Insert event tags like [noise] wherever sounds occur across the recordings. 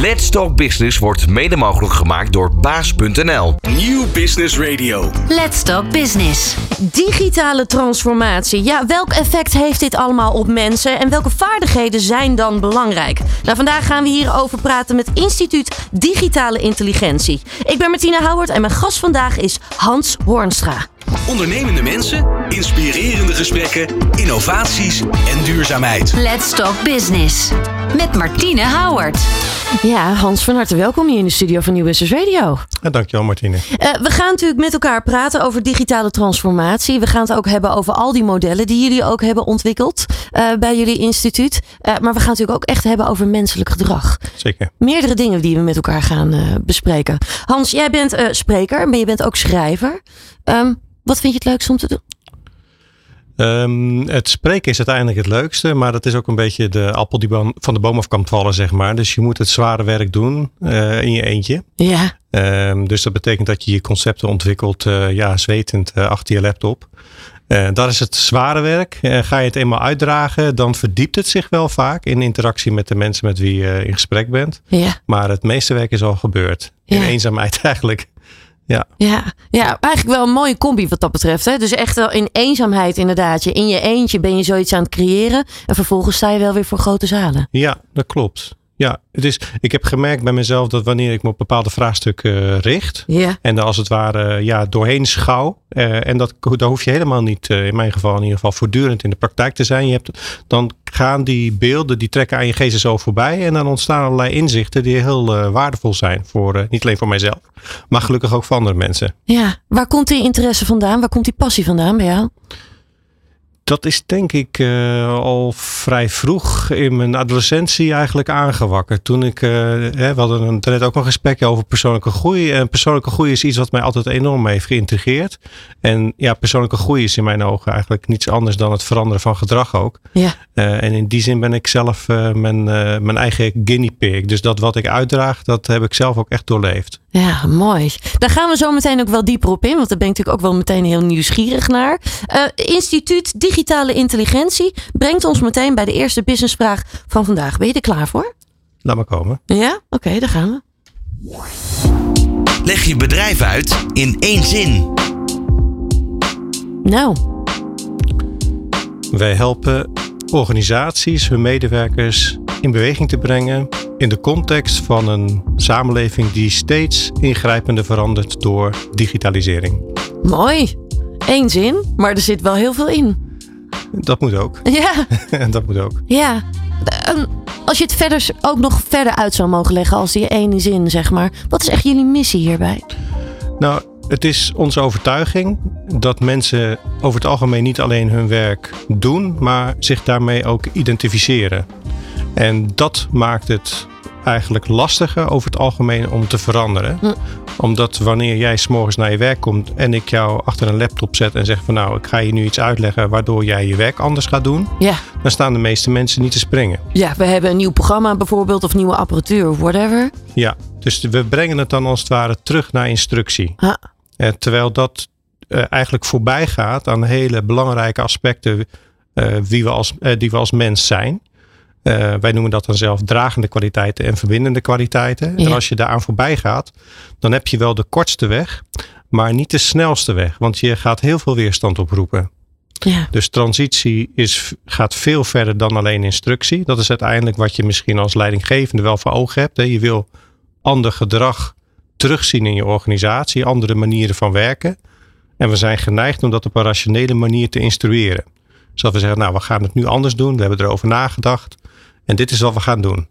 Let's Talk Business wordt mede mogelijk gemaakt door baas.nl. Nieuw Business Radio. Let's Talk Business. Digitale transformatie. Ja, welk effect heeft dit allemaal op mensen en welke vaardigheden zijn dan belangrijk? Nou, vandaag gaan we hierover praten met Instituut Digitale Intelligentie. Ik ben Martina Howard en mijn gast vandaag is Hans Hoornstra. Ondernemende mensen, inspirerende gesprekken, innovaties en duurzaamheid. Let's Talk Business. Met Martine Howard. Ja, Hans, van harte welkom hier in de studio van Nieuw Business Radio. Ja, dankjewel Martine. Uh, we gaan natuurlijk met elkaar praten over digitale transformatie. We gaan het ook hebben over al die modellen die jullie ook hebben ontwikkeld uh, bij jullie instituut. Uh, maar we gaan het natuurlijk ook echt hebben over menselijk gedrag. Zeker. Meerdere dingen die we met elkaar gaan bespreken. Hans, jij bent spreker, maar je bent ook schrijver. Um, wat vind je het leukste om te doen? Um, het spreken is uiteindelijk het leukste, maar dat is ook een beetje de appel die van de boom af kan vallen, zeg maar. Dus je moet het zware werk doen uh, in je eentje. Ja. Um, dus dat betekent dat je je concepten ontwikkelt, uh, ja, zwetend uh, achter je laptop. dat is het zware werk. ga je het eenmaal uitdragen, dan verdiept het zich wel vaak in interactie met de mensen met wie je in gesprek bent. Ja. Maar het meeste werk is al gebeurd. In ja. eenzaamheid [laughs] eigenlijk. Ja. Ja, ja, eigenlijk wel een mooie combi wat dat betreft. Hè? Dus echt wel in eenzaamheid inderdaad. Je, in je eentje ben je zoiets aan het creëren. En vervolgens sta je wel weer voor grote zalen. Ja, dat klopt. Ja, het is, ik heb gemerkt bij mezelf dat wanneer ik me op bepaalde vraagstukken richt. Ja. En er als het ware ja, doorheen schouw. Uh, en dat, daar hoef je helemaal niet, uh, in mijn geval in ieder geval, voortdurend in de praktijk te zijn. Je hebt, dan gaan die beelden, die trekken aan je geest zo voorbij. En dan ontstaan allerlei inzichten die heel uh, waardevol zijn. Voor, niet alleen voor mijzelf, maar gelukkig ook voor andere mensen. Ja, waar komt die interesse vandaan? Waar komt die passie vandaan bij jou? Dat is denk ik uh, al vrij vroeg in mijn adolescentie eigenlijk aangewakkerd. Toen ik, uh, hè, we hadden net ook een gesprek over persoonlijke groei. En persoonlijke groei is iets wat mij altijd enorm heeft geïntegreerd. En ja, persoonlijke groei is in mijn ogen eigenlijk niets anders dan het veranderen van gedrag ook. Ja. Uh, en in die zin ben ik zelf mijn, mijn eigen guinea pig. Dus dat wat ik uitdraag, dat heb ik zelf ook echt doorleefd. Ja, mooi. Daar gaan we zo meteen ook wel dieper op in, want daar ben ik natuurlijk ook wel meteen heel nieuwsgierig naar. Uh, Instituut Digitale Intelligentie brengt ons meteen bij de eerste businessvraag van vandaag. Ben je er klaar voor? Laat maar komen. Ja, oké, okay, daar gaan we. Leg je bedrijf uit in één zin. Nou. Wij helpen organisaties, hun medewerkers in beweging te brengen in de context van een samenleving die steeds ingrijpender verandert door digitalisering. Mooi. Eén zin, maar er zit wel heel veel in. Dat moet ook. Ja. [laughs] dat moet ook. Ja. Als je het verder ook nog verder uit zou mogen leggen als die ene zin, zeg maar. Wat is echt jullie missie hierbij? Nou, het is onze overtuiging dat mensen over het algemeen niet alleen hun werk doen, maar zich daarmee ook identificeren. En dat maakt het eigenlijk lastiger over het algemeen om te veranderen. Hm. Omdat wanneer jij s'morgens naar je werk komt en ik jou achter een laptop zet en zeg van nou, ik ga je nu iets uitleggen waardoor jij je werk anders gaat doen. Ja. Dan staan de meeste mensen niet te springen. Ja, we hebben een nieuw programma bijvoorbeeld of nieuwe apparatuur of whatever. Ja, dus we brengen het dan als het ware terug naar instructie. Ah. Uh, terwijl dat uh, eigenlijk voorbij gaat aan hele belangrijke aspecten uh, wie we als, die we als mens zijn. Uh, wij noemen dat dan zelf dragende kwaliteiten en verbindende kwaliteiten. Ja. En als je daaraan voorbij gaat, dan heb je wel de kortste weg, maar niet de snelste weg. Want je gaat heel veel weerstand oproepen. Ja. Dus transitie is, gaat veel verder dan alleen instructie. Dat is uiteindelijk wat je misschien als leidinggevende wel voor ogen hebt. Hè. Je wil ander gedrag terugzien in je organisatie, andere manieren van werken. En we zijn geneigd om dat op een rationele manier te instrueren. Dus dat we zeggen, nou, we gaan het nu anders doen. We hebben erover nagedacht. En dit is wat we gaan doen.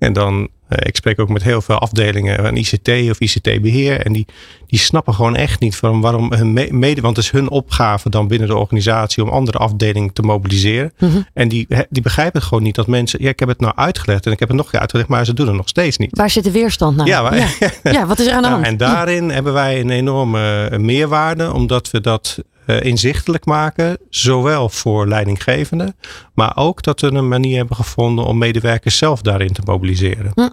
En dan, uh, ik spreek ook met heel veel afdelingen van ICT of ICT-beheer. En die, die snappen gewoon echt niet van waarom hun mede, want het is hun opgave dan binnen de organisatie om andere afdelingen te mobiliseren. Mm -hmm. En die, die begrijpen gewoon niet dat mensen, ja, ik heb het nou uitgelegd en ik heb het nog een keer uitgelegd, maar ze doen het nog steeds niet. Waar zit de weerstand nou? Ja, maar, ja. ja, wat is er aan de [laughs] hand? Nou, en daarin ja. hebben wij een enorme meerwaarde, omdat we dat inzichtelijk maken, zowel voor leidinggevenden, maar ook dat we een manier hebben gevonden om medewerkers zelf daarin te mobiliseren. Hm.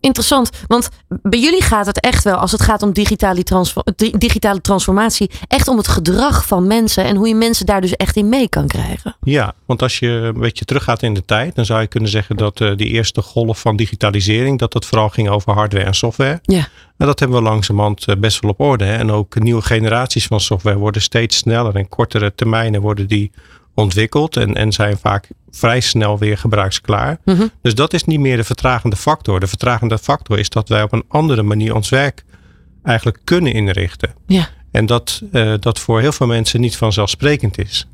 Interessant, want bij jullie gaat het echt wel, als het gaat om digitale, transfor digitale transformatie, echt om het gedrag van mensen en hoe je mensen daar dus echt in mee kan krijgen. Ja, want als je een beetje teruggaat in de tijd, dan zou je kunnen zeggen dat uh, die eerste golf van digitalisering, dat dat vooral ging over hardware en software. Ja. En dat hebben we langzamerhand eh, best wel op orde. Hè? En ook nieuwe generaties van software worden steeds sneller en kortere termijnen worden die ontwikkeld en, en zijn vaak vrij snel weer gebruiksklaar. Mhm. Dus dat is niet meer de vertragende factor. De vertragende factor is dat wij op een andere manier ons werk eigenlijk kunnen inrichten. Ja. En dat uh, dat voor heel veel mensen niet vanzelfsprekend is.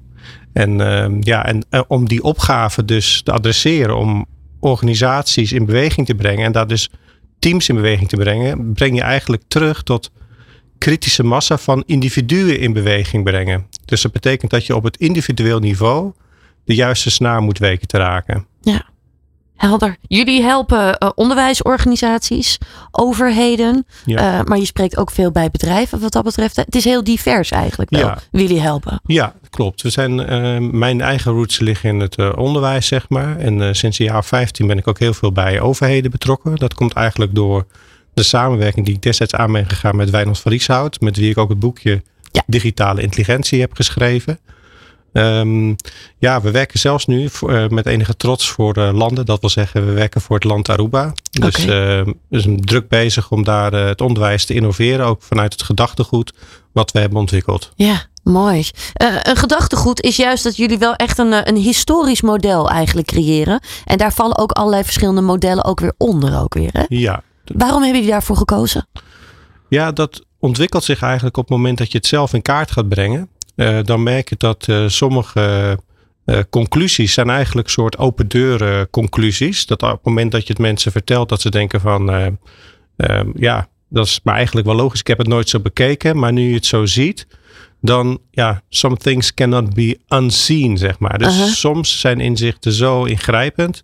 En, uh, ja, en uh, om die opgave dus te adresseren, om organisaties in beweging te brengen en daar dus teams in beweging te brengen, breng je eigenlijk terug tot kritische massa van individuen in beweging brengen. Dus dat betekent dat je op het individueel niveau de juiste snaar moet weten te raken. Ja, helder. Jullie helpen uh, onderwijsorganisaties, overheden, Ja. uh, maar je spreekt ook veel bij bedrijven wat dat betreft. Het is heel divers eigenlijk wel, Ja. jullie helpen. Ja, klopt. We zijn, uh, mijn eigen roots liggen in het uh, onderwijs, zeg maar. En sinds een jaar of 15 ben ik ook heel veel bij overheden betrokken. Dat komt eigenlijk door de samenwerking die ik destijds aan ben gegaan met Wijnand van Rieshout. Met wie ik ook het boekje Ja. Digitale Intelligentie heb geschreven. Um, ja, we werken zelfs nu voor, uh, met enige trots voor uh, landen. Dat wil zeggen, we werken voor het land Aruba. Dus uh, we zijn druk bezig om daar uh, het onderwijs te innoveren. Ook vanuit het gedachtegoed wat we hebben ontwikkeld. Ja, mooi. Een gedachtegoed is juist dat jullie wel echt een, eh, een historisch model eigenlijk creëren. En daar vallen ook allerlei verschillende modellen ook weer onder ook weer. Hè? Ja, Waarom hebben jullie daarvoor gekozen? Ja, dat ontwikkelt zich eigenlijk op het moment dat je het zelf in kaart gaat brengen. Uh, dan merk je dat uh, sommige uh, conclusies zijn eigenlijk soort open deuren conclusies. Dat op het moment dat je het mensen vertelt dat ze denken van ja, dat is maar eigenlijk wel logisch. Ik heb het nooit zo bekeken, maar nu je het zo ziet, dan ja, some things cannot be unseen, zeg maar. Dus soms zijn inzichten zo ingrijpend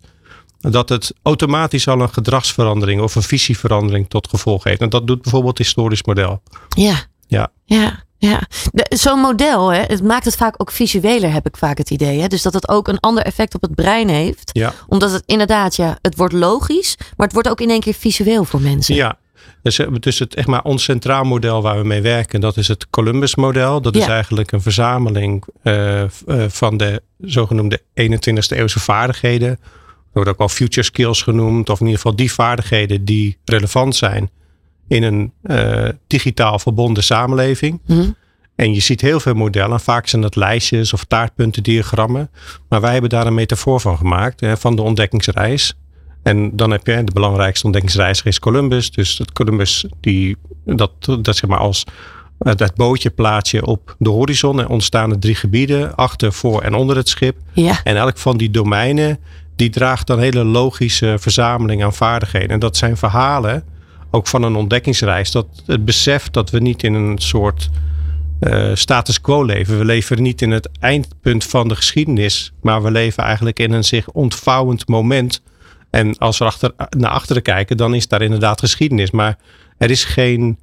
dat het automatisch al een gedragsverandering of een visieverandering tot gevolg heeft. En dat doet bijvoorbeeld het historisch model. Ja. Ja. Ja. Ja, zo'n model, hè, het maakt het vaak ook visueler, heb ik vaak het idee. Hè? Dus dat het ook een ander effect op het brein heeft. Ja. Omdat het inderdaad, ja, het wordt logisch, maar het wordt ook in één keer visueel voor mensen. Ja. Dus, eh, dus het, echt maar ons centraal model waar we mee werken, dat is het Columbus model. Dat is eigenlijk een verzameling eh, eh, van de zogenoemde 21ste eeuwse vaardigheden. Wordt ook wel future skills genoemd. Of in ieder geval die vaardigheden die relevant zijn in een eh, digitaal verbonden samenleving. Hm? En je ziet heel veel modellen. Vaak zijn dat lijstjes of taartpuntendiagrammen. Maar wij hebben daar een metafoor van gemaakt. Hè, van de ontdekkingsreis. En dan heb je de belangrijkste ontdekkingsreiziger is Columbus. Dus dat Columbus, die, dat, dat zeg maar als dat bootje plaats je op de horizon. En ontstaan er drie gebieden. Achter, voor en onder het schip. Ja, En elk van die domeinen, die draagt dan hele logische verzameling aan vaardigheden. En dat zijn verhalen, ook van een ontdekkingsreis. Dat het besef dat we niet in een soort eh, status quo leven. We leven niet in het eindpunt van de geschiedenis. Maar we leven eigenlijk in een zich ontvouwend moment. En als we achter, naar achteren kijken, dan is daar inderdaad geschiedenis. Maar er is geen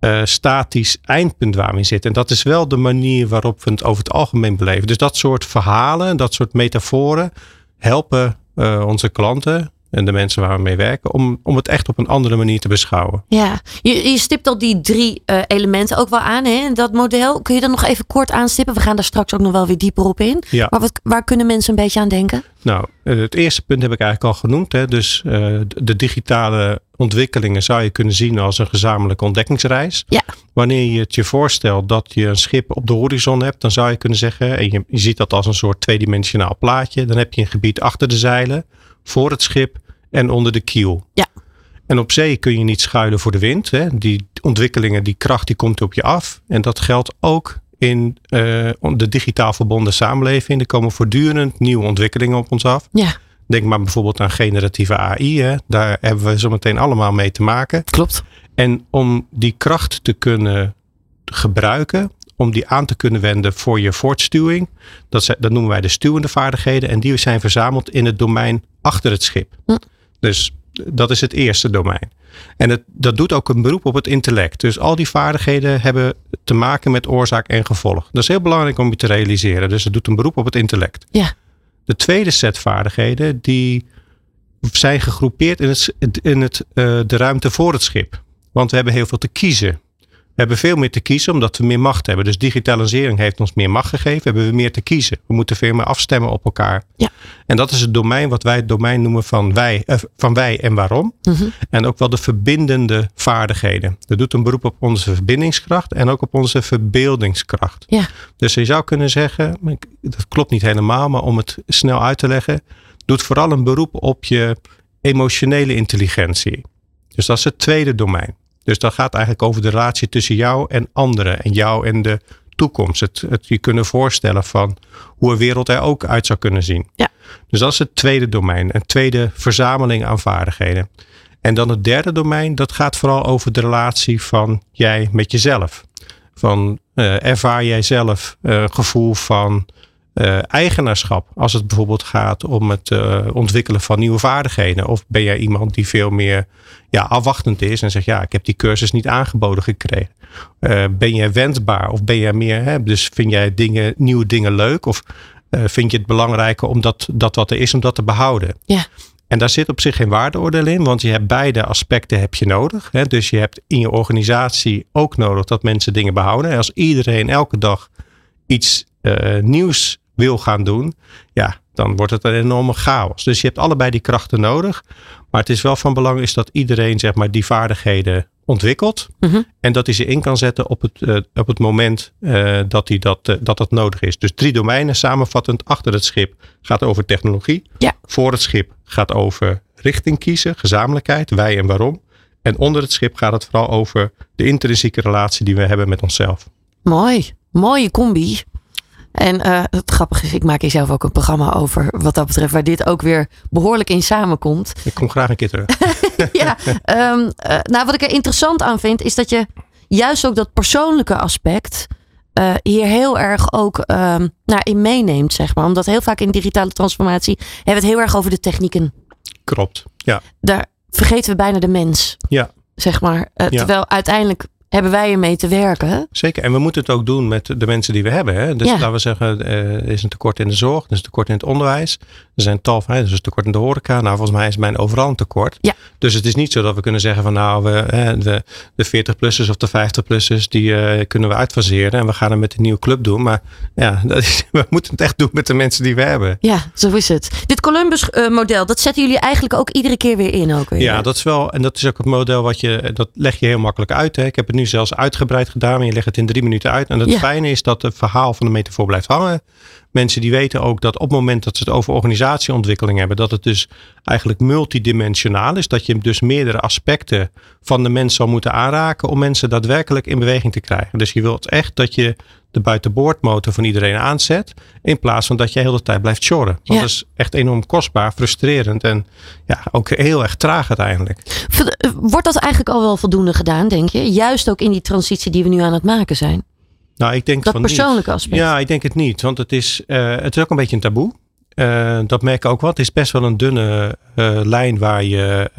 eh, statisch eindpunt waar we in zitten. En dat is wel de manier waarop we het over het algemeen beleven. Dus dat soort verhalen, dat soort metaforen helpen eh, onze klanten en de mensen waar we mee werken om, om het echt op een andere manier te beschouwen. ja. Je, je stipt al die drie eh, elementen ook wel aan, hè? in Dat model. Kun je dat nog even kort aanstippen? We gaan daar straks ook nog wel weer dieper op in. Ja. Maar wat, waar kunnen mensen een beetje aan denken? Nou, eh, het eerste punt heb ik eigenlijk al genoemd. Hè. Dus eh, de- de digitale ontwikkelingen zou je kunnen zien als een gezamenlijke ontdekkingsreis. Ja. Wanneer je het je voorstelt dat je een schip op de horizon hebt, dan zou je kunnen zeggen, en je, je ziet dat als een soort tweedimensionaal plaatje, dan heb je een gebied achter de zeilen, voor het schip en onder de kiel. Ja. En op zee kun je niet schuilen voor de wind. Hè. Die ontwikkelingen, die kracht, die komt op je af. En dat geldt ook in eh, de digitaal verbonden samenleving. Er komen voortdurend nieuwe ontwikkelingen op ons af. Ja, Denk maar bijvoorbeeld aan generatieve AI. Hè. Daar hebben we zometeen allemaal mee te maken. klopt. En om die kracht te kunnen gebruiken, om die aan te kunnen wenden voor je voortstuwing, dat, zijn- dat noemen wij de stuwende vaardigheden. En die zijn verzameld in het domein achter het schip. Hm. Dus dat is het eerste domein. En het, dat doet ook een beroep op het intellect. Dus al die vaardigheden hebben te maken met oorzaak en gevolg. Dat is heel belangrijk om je te realiseren. Dus het doet een beroep op het intellect. Ja. De tweede set vaardigheden, die zijn gegroepeerd in, het, in het, uh, de ruimte voor het schip. Want we hebben heel veel te kiezen. We hebben veel meer te kiezen omdat we meer macht hebben. Dus digitalisering heeft ons meer macht gegeven. Hebben we meer te kiezen. We moeten veel meer afstemmen op elkaar. Ja. En dat is het domein wat wij het domein noemen van wij, uh, van wij en waarom. Mhm. En ook wel de verbindende vaardigheden. Dat doet een beroep op onze verbindingskracht en ook op onze verbeeldingskracht. Ja. Dus je zou kunnen zeggen, dat klopt niet helemaal, maar om het snel uit te leggen, doet vooral een beroep op je emotionele intelligentie. Dus dat is het tweede domein. Dus dat gaat eigenlijk over de relatie tussen jou en anderen en jou en de toekomst. Het, het je kunnen voorstellen van hoe een wereld er ook uit zou kunnen zien. Ja. Dus dat is het tweede domein, een tweede verzameling aan vaardigheden. En dan het derde domein, dat gaat vooral over de relatie van jij met jezelf. Van uh, ervaar jij zelf een uh, gevoel van uh, eigenaarschap. Als het bijvoorbeeld gaat om het uh, ontwikkelen van nieuwe vaardigheden. Of ben jij iemand die veel meer ja, afwachtend is en zegt ja, ik heb die cursus niet aangeboden gekregen. Uh, ben jij wendbaar of ben jij meer, hè, dus vind jij dingen, nieuwe dingen leuk? Of vind je het belangrijker om dat, dat wat er is, om dat te behouden? Ja. En daar zit op zich geen waardeoordeel in, want je hebt beide aspecten heb je nodig. Hè? Dus je hebt in je organisatie ook nodig dat mensen dingen behouden. En als iedereen elke dag iets nieuws wil gaan doen, ja, dan wordt het een enorme chaos. Dus je hebt allebei die krachten nodig. Maar het is wel van belang is dat iedereen zeg maar die vaardigheden ontwikkelt. Mm -hmm. En dat hij ze in kan zetten op het, uh, op het moment uh, dat, hij dat, uh, dat dat nodig is. Dus drie domeinen samenvattend. Achter het schip gaat over technologie. Ja. Voor het schip gaat over richting kiezen, gezamenlijkheid, wij en waarom. En onder het schip gaat het vooral over de intrinsieke relatie die we hebben met onszelf. Mooi, mooie combi. En uh, het grappige is, ik maak hier zelf ook een programma over wat dat betreft, waar dit ook weer behoorlijk in samenkomt. Ik kom graag een keer terug. [laughs] ja, um, uh, nou wat ik er interessant aan vind, is dat je juist ook dat persoonlijke aspect uh, hier heel erg ook um, nou, in meeneemt, zeg maar. Omdat heel vaak in digitale transformatie hebben we het heel erg over de technieken. Klopt, ja. Daar vergeten we bijna de mens. Ja. Zeg maar. Ja. Terwijl uiteindelijk hebben wij ermee te werken. Zeker, en we moeten het ook doen met de mensen die we hebben. Hè? Dus Ja. laten we zeggen, er is een tekort in de zorg, er is een tekort in het onderwijs. Er zijn tal van, hè, is een tekort in de horeca. Nou, volgens mij is mijn overal een tekort. Ja. Dus het is niet zo dat we kunnen zeggen van nou, we, hè, de, de 40-plussers of de 50-plussers, die eh, kunnen we uitfaseren. En we gaan het met een nieuwe club doen. Maar ja, [laughs] dat is, we moeten het echt doen met de mensen die we hebben. Ja, zo is het. Dit Columbus-model, dat zetten jullie eigenlijk ook iedere keer weer in. Ook weer. Ja, dat is wel, en dat is ook het model wat je, dat leg je heel makkelijk uit. Hè. Ik heb het nu zelfs uitgebreid gedaan, maar je legt het in drie minuten uit. En het Ja. fijne is dat het verhaal van de metafoor blijft hangen. Mensen die weten ook dat op het moment dat ze het over organisatieontwikkeling hebben, dat het dus eigenlijk multidimensionaal is. Dat je dus meerdere aspecten van de mens zal moeten aanraken om mensen daadwerkelijk in beweging te krijgen. Dus je wilt echt dat je de buitenboordmotor van iedereen aanzet, in plaats van dat je heel de tijd blijft sjorren. Want Ja. dat is echt enorm kostbaar, frustrerend en ja, ook heel erg traag uiteindelijk. Eh, Wordt dat eigenlijk al wel voldoende gedaan, denk je? Juist ook in die transitie die we nu aan het maken zijn. Nou, ik denk Dat van niet. aspect. Ja, ik denk het niet. Want het is, eh, het is ook een beetje een taboe. Eh, dat merk ik ook wel. Het is best wel een dunne eh, lijn waar je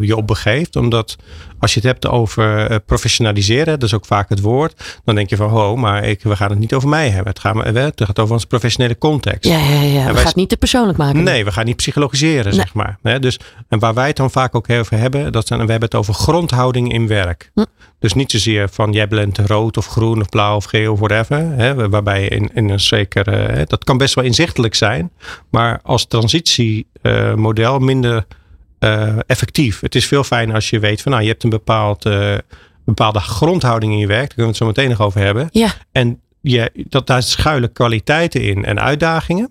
je op begeeft. Omdat als je het hebt over professionaliseren, dat is ook vaak het woord. Dan denk je van, ho, maar ik, we gaan het niet over mij hebben. Het gaat, het gaat over onze professionele context. Ja, ja, ja. We wij- gaan het niet te persoonlijk maken. Nee, we gaan niet psychologiseren, Nee. zeg maar. Dus, en waar wij het dan vaak ook over hebben, dat zijn, we hebben het over grondhouding in werk. Hm. Dus niet zozeer van jij bent rood of groen of blauw of geel of whatever. Hè, waarbij je in, in een zeker, eh, hè, dat kan best wel inzichtelijk zijn, maar als transitiemodel minder eh, effectief. Het is veel fijner als je weet van nou, je hebt een bepaald, eh, bepaalde grondhouding in je werk. Daar kunnen we het zo meteen nog over hebben. Ja, En je, dat, daar schuilen kwaliteiten in en uitdagingen.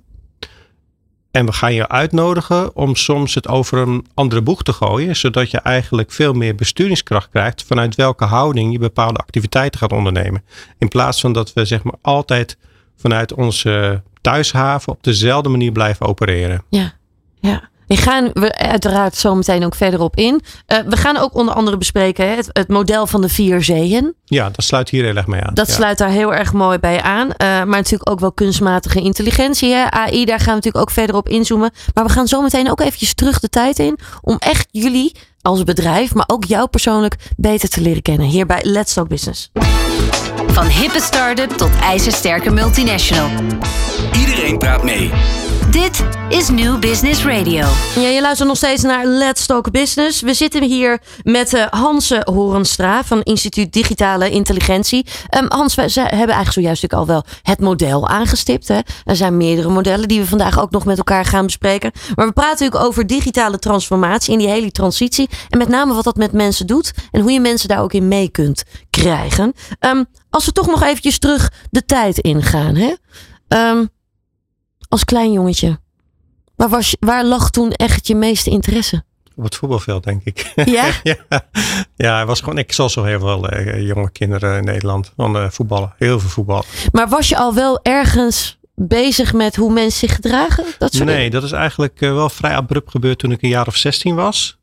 En we gaan je uitnodigen om soms het over een andere boeg te gooien. Zodat je eigenlijk veel meer besturingskracht krijgt. Vanuit welke houding je bepaalde activiteiten gaat ondernemen. In plaats van dat we zeg maar altijd vanuit onze thuishaven op dezelfde manier blijven opereren. ja, ja. Die gaan we uiteraard zo meteen ook verder op in. Eh, we gaan ook onder andere bespreken hè, het, het model van de vier zeeën. Ja, dat sluit hier heel erg mee aan. Dat Ja. sluit daar heel erg mooi bij aan. Eh, maar natuurlijk ook wel kunstmatige intelligentie. Hè? AI, daar gaan we natuurlijk ook verder op inzoomen. Maar we gaan zo meteen ook eventjes terug de tijd in. Om echt jullie als bedrijf, maar ook jou persoonlijk beter te leren kennen. Hier bij Let's Talk Business. Van hippe start-up tot ijzersterke multinational. Iedereen praat mee. Dit is New Business Radio. Ja, je luistert nog steeds naar Let's Talk Business. We zitten hier met uh, Hanse Horenstra van Instituut Digitale Intelligentie. Um, Hans, we hebben eigenlijk zojuist al wel het model aangestipt. Hè? Er zijn meerdere modellen die we vandaag ook nog met elkaar gaan bespreken. Maar we praten natuurlijk over digitale transformatie en die hele transitie. En met name wat dat met mensen doet en hoe je mensen daar ook in mee kunt krijgen. Um, als we toch nog eventjes terug de tijd ingaan. Hè? Um, als klein jongetje. Waar, was, waar lag toen echt je meeste interesse? Op het voetbalveld, denk ik. [laughs] [laughs] Ja? ja, ja, was gewoon, ik zal zo heel veel uh, jonge kinderen in Nederland van uh, voetballen. Heel veel voetballen. Maar was je al wel ergens bezig met hoe mensen zich gedragen? Dat soort nee, dat is eigenlijk uh, wel vrij abrupt gebeurd toen ik een jaar of 16 was.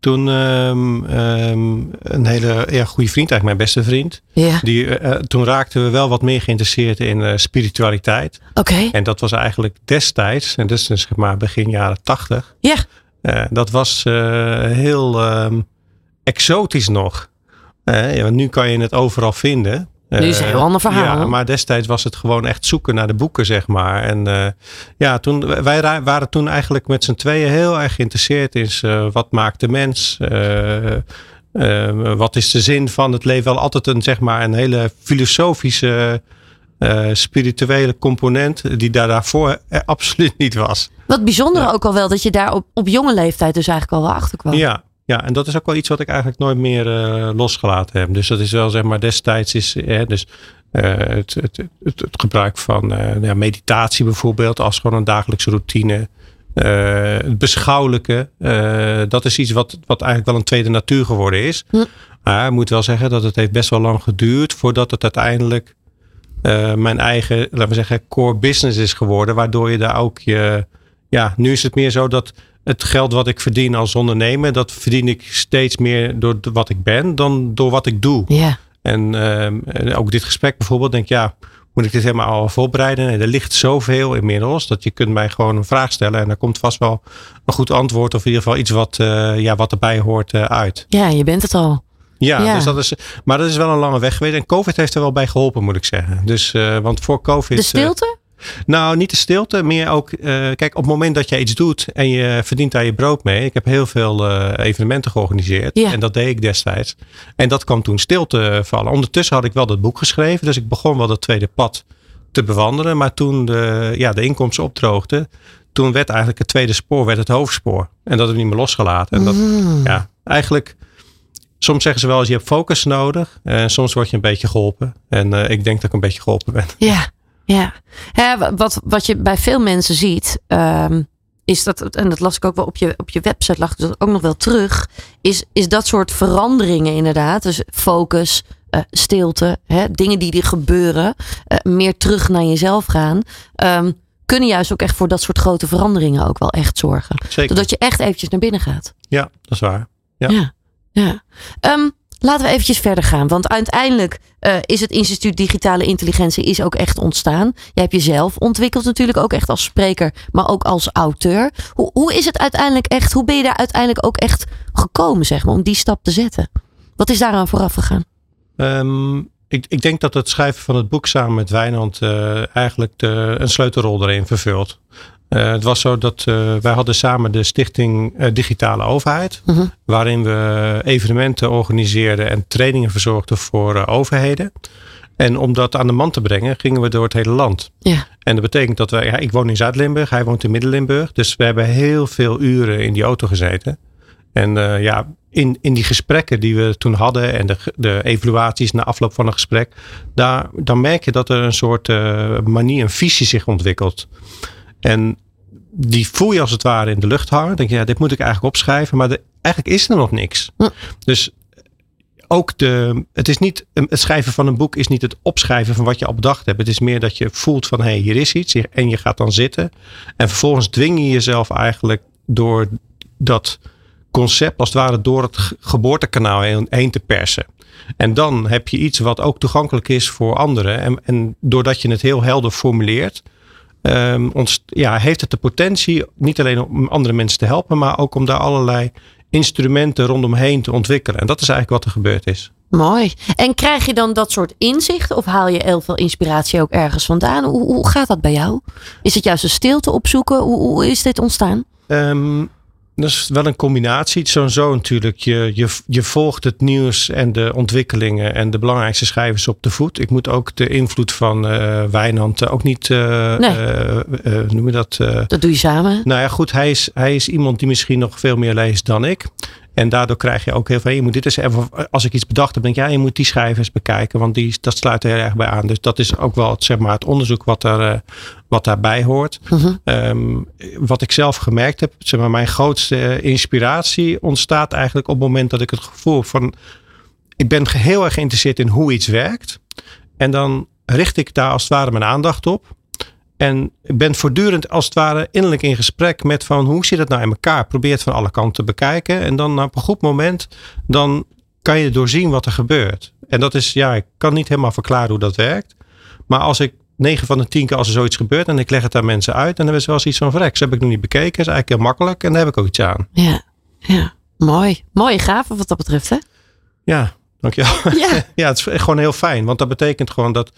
Toen um, um, een hele ja, goede vriend, eigenlijk mijn beste vriend. Ja. Die, uh, toen raakten we wel wat meer geïnteresseerd in uh, spiritualiteit. Oké. Okay. En dat was eigenlijk destijds, en dat is dus zeg maar begin jaren tachtig. Ja. Uh, dat was heel um, exotisch nog. want nu kan je het overal vinden. Nu is het een heel ander verhaal. Ja, maar destijds was het gewoon echt zoeken naar de boeken, zeg maar. En uh, ja, toen, wij waren toen eigenlijk met z'n tweeën heel erg geïnteresseerd in uh, wat maakt de mens? Uh, wat is de zin van het leven? Wel altijd een, zeg maar, een hele filosofische, spirituele component die daar daarvoor [laughs] absoluut niet was. Wat bijzonder ja. ook al wel dat je daar op, op jonge leeftijd dus eigenlijk al wel achter kwam. Ja, ja, en dat is ook wel iets wat ik eigenlijk nooit meer uh, losgelaten heb. Dus dat is wel zeg maar destijds is uh, dus, uh, het, het, het, het, gebruik van ja, meditatie bijvoorbeeld als gewoon een dagelijkse routine. het beschouwelijke, dat is iets wat, wat eigenlijk wel een tweede natuur geworden is. Hm. Maar ik moet wel zeggen dat het heeft best wel lang geduurd voordat het uiteindelijk mijn eigen, laten we zeggen, core business is geworden. Waardoor je daar ook je, ja, nu is het meer zo dat het geld wat ik verdien als ondernemer, dat verdien ik steeds meer door wat ik ben dan door wat ik doe. Ja. En, uh, ook dit gesprek bijvoorbeeld, denk ja, moet ik dit helemaal al voorbereiden? Nee, er ligt zoveel inmiddels dat je kunt mij gewoon een vraag stellen en daar komt vast wel een goed antwoord of in ieder geval iets wat, uh, ja, wat erbij hoort uh, uit. Ja, je bent het al. Ja, ja, Dus dat is, maar dat is wel een lange weg geweest. En COVID heeft er wel bij geholpen, moet ik zeggen. Dus, want voor COVID. De stilte? Nou, niet de stilte, meer ook. Uh, kijk, op het moment dat jij iets doet en je verdient daar je brood mee. Ik heb heel veel uh, evenementen georganiseerd. Ja. En dat deed ik destijds. En dat kwam toen stil te vallen. Ondertussen had ik wel dat boek geschreven. Dus ik begon wel dat tweede pad te bewandelen. Maar toen de, ja, de inkomsten opdroogden. Toen werd eigenlijk het tweede spoor werd het hoofdspoor. En dat heb ik niet meer losgelaten. En dat, mm. ja, eigenlijk. Soms zeggen ze wel eens je hebt focus nodig. En soms word je een beetje geholpen. En uh, ik denk dat ik een beetje geholpen ben. Ja. [laughs] Ja, ja wat, wat je bij veel mensen ziet, um, is dat, en dat las ik ook wel op je, op je website, lag dat ook nog wel terug, is, is dat soort veranderingen inderdaad. Dus focus, uh, stilte, hè, dingen die er gebeuren, uh, meer terug naar jezelf gaan. Um, kunnen juist ook echt voor dat soort grote veranderingen ook wel echt zorgen. Zeker. Zodat je echt eventjes naar binnen gaat. Ja, dat is waar. Ja. ja, ja. Um, Laten we eventjes verder gaan. Want uiteindelijk uh, is het instituut Digitale Intelligentie is ook echt ontstaan. Jij hebt jezelf ontwikkeld natuurlijk ook echt als spreker, maar ook als auteur. Hoe, hoe is het uiteindelijk echt? Hoe ben je daar uiteindelijk ook echt gekomen, zeg maar, om die stap te zetten? Wat is daaraan vooraf gegaan? Um, ik, ik, denk dat het schrijven van het boek samen met Wijnand uh, eigenlijk de, een sleutelrol erin vervult. Uh, het was zo dat uh, wij hadden samen de stichting uh, Digitale Overheid. Uh -huh. Waarin we evenementen organiseerden en trainingen verzorgden voor overheden. En om dat aan de man te brengen, gingen we door het hele land. Ja. En dat betekent dat wij, ja, ik woon in Zuid-Limburg, hij woont in Midden-Limburg. Dus we hebben heel veel uren in die auto gezeten. En ja, in, in die gesprekken die we toen hadden en de, de evaluaties na afloop van een gesprek, daar, dan merk je dat er een soort manier, een visie zich ontwikkelt. En die voel je als het ware in de lucht hangen. denk je, ja, dit moet ik eigenlijk opschrijven. Maar de, eigenlijk is er nog niks. Hm. Dus ook de, het is niet, het schrijven van een boek is niet het opschrijven van wat je al bedacht hebt. Het is meer dat je voelt van, hé, hey, hier is iets. En je gaat dan zitten. En vervolgens dwing je jezelf eigenlijk door dat concept, als het ware, door het geboortekanaal heen te persen. En dan heb je iets wat ook toegankelijk is voor anderen. En, en doordat je het heel helder formuleert, um, ons, ja, heeft het de potentie niet alleen om andere mensen te helpen, maar ook om daar allerlei instrumenten rondomheen te ontwikkelen. En dat is eigenlijk wat er gebeurd is. Mooi. En krijg je dan dat soort inzichten of haal je heel veel inspiratie ook ergens vandaan? Hoe, hoe gaat dat bij jou? Is het juist een stilte opzoeken? Hoe, hoe is dit ontstaan? Ehm, dat is wel een combinatie. Zo en zo natuurlijk. Je, je, je volgt het nieuws en de ontwikkelingen en de belangrijkste schrijvers op de voet. Ik moet ook de invloed van uh, Wijnand ook niet. Uh, Nee. uh, noem je dat? Dat doe je samen. nou ja, goed. Hij is, hij is iemand die misschien nog veel meer leest dan ik. En daardoor krijg je ook heel veel. Je moet dit eens even, als ik iets bedacht heb, denk ik, ja, je moet die schrijvers bekijken, want die, dat sluit er heel erg bij aan. Dus dat is ook wel het, zeg maar, het onderzoek wat, er, uh, wat daarbij hoort. Mhm. Um, wat ik zelf gemerkt heb, zeg maar, mijn grootste inspiratie ontstaat eigenlijk op het moment dat ik het gevoel van, ik ben heel erg geïnteresseerd in hoe iets werkt. En dan richt ik daar als het ware mijn aandacht op. En ik ben voortdurend als het ware innerlijk in gesprek met van hoe zit het nou in elkaar? Probeer het van alle kanten te bekijken. En dan op een goed moment, dan kan je doorzien wat er gebeurt. En dat is, ja, ik kan niet helemaal verklaren hoe dat werkt. Maar als ik 9 van de 10 keer als er zoiets gebeurt en ik leg het aan mensen uit, dan hebben ze wel zoiets van vrek. Dat heb ik nog niet bekeken. Is eigenlijk heel makkelijk en daar heb ik ook iets aan. Ja, ja. mooi. Mooie gave wat dat betreft, hè? Ja, Dankjewel. Ja. [laughs] ja, het is gewoon heel fijn. Want dat betekent gewoon dat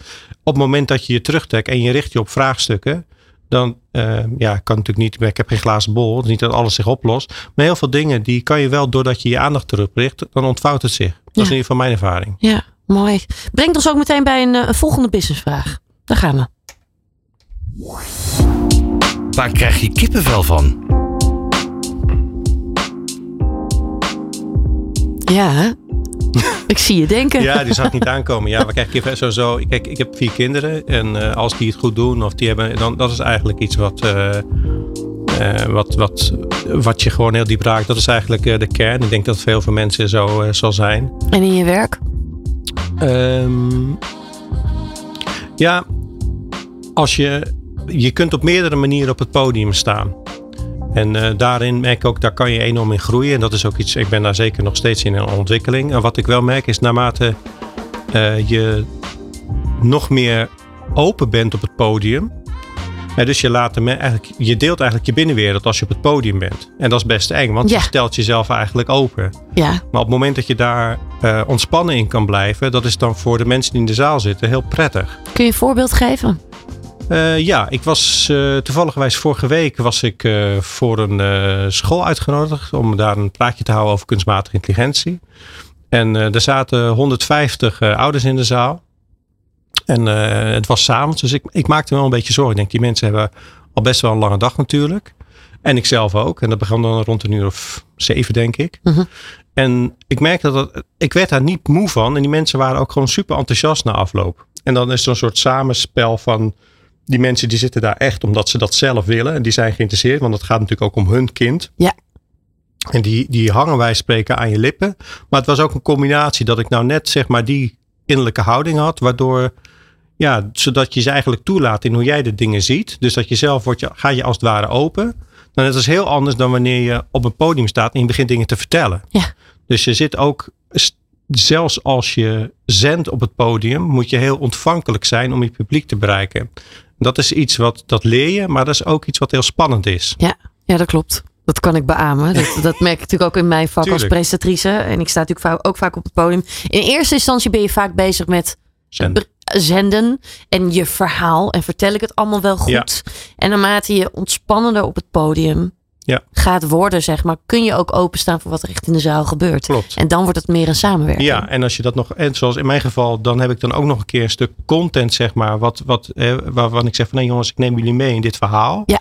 op het moment dat je je terugtrekt en je richt je op vraagstukken. Dan uh, ja, kan natuurlijk niet, ik heb geen glazen bol. Het is niet dat alles zich oplost. Maar heel veel dingen die kan je wel doordat je je aandacht teruglicht. Dan ontvouwt het zich. Dat Ja. is in ieder geval mijn ervaring. Ja, mooi. Brengt ons ook meteen bij een, eh, een volgende businessvraag. Daar gaan we. Waar krijg je kippenvel van? Ja, hè? Ik zie je denken. Ja, die zag ik niet aankomen. Ja, krijgen kip sowieso. Kijk, ik heb vier kinderen. En uh, als die het goed doen, of die hebben, dan dat is eigenlijk iets wat, uh, uh, wat, wat, wat je gewoon heel diep raakt. Dat is eigenlijk de kern. Ik denk dat veel voor mensen zo zal zijn. En in je werk? Um, ja, als je, je kunt op meerdere manieren op het podium staan. En uh, daarin merk ik ook, daar kan je enorm in groeien. En dat is ook iets, ik ben daar zeker nog steeds in een ontwikkeling. En wat ik wel merk is, naarmate uh, je nog meer open bent op het podium. Dus je, laat eigenlijk, je deelt eigenlijk je binnenwereld als je op het podium bent. En dat is best eng, want Ja. je stelt jezelf eigenlijk open. Ja, Maar op het moment dat je daar uh, ontspannen in kan blijven, dat is dan voor de mensen die in de zaal zitten heel prettig. kun je een voorbeeld geven? Uh, ja, ik was uh, toevallig vorige week was ik uh, voor een school uitgenodigd om daar een praatje te houden over kunstmatige intelligentie. En er zaten 150 ouders in de zaal. En het was s'avonds, dus ik, ik maakte me wel een beetje zorgen. Ik denk, die mensen hebben al best wel een lange dag natuurlijk. En ik zelf ook. En dat begon dan rond een uur of zeven, denk ik. -huh. En ik merkte dat ik werd daar niet moe van. En die mensen waren ook gewoon super enthousiast na afloop. En dan is er een soort samenspel van die mensen die zitten daar echt omdat ze dat zelf willen. En die zijn geïnteresseerd, want het gaat natuurlijk ook om hun kind. Ja. En die, die hangen wij spreken aan je lippen. Maar het was ook een combinatie dat ik nou net zeg maar die innerlijke houding had. Waardoor, ja, zodat je ze eigenlijk toelaat in hoe jij de dingen ziet. Dus dat je zelf wordt, je, ga je als het ware open. Dan is het heel anders dan wanneer je op een podium staat en je begint dingen te vertellen. Ja. Dus je zit ook, zelfs als je zendt op het podium, moet je heel ontvankelijk zijn om je publiek te bereiken. Dat is iets wat, dat leer je, maar dat is ook iets wat heel spannend is. Ja, ja dat klopt. Dat kan ik beamen. Dat, [laughs] dat merk ik natuurlijk ook in mijn vak Tuurlijk. als presentatrice. En ik sta natuurlijk ook vaak op het podium. In eerste instantie ben je vaak bezig met Zenden. zenden en je verhaal. En vertel ik het allemaal wel goed. Ja. En naarmate je ontspannender op het podium Ja. gaat worden, zeg maar, kun je ook openstaan voor wat er echt in de zaal gebeurt. Klopt. En dan wordt het meer een samenwerking. Ja, en als je dat nog, en zoals in mijn geval, dan heb ik dan ook nog een keer een stuk content, zeg maar, wat, wat, eh, waarvan ik zeg van nee jongens, ik neem jullie mee in dit verhaal. Ja.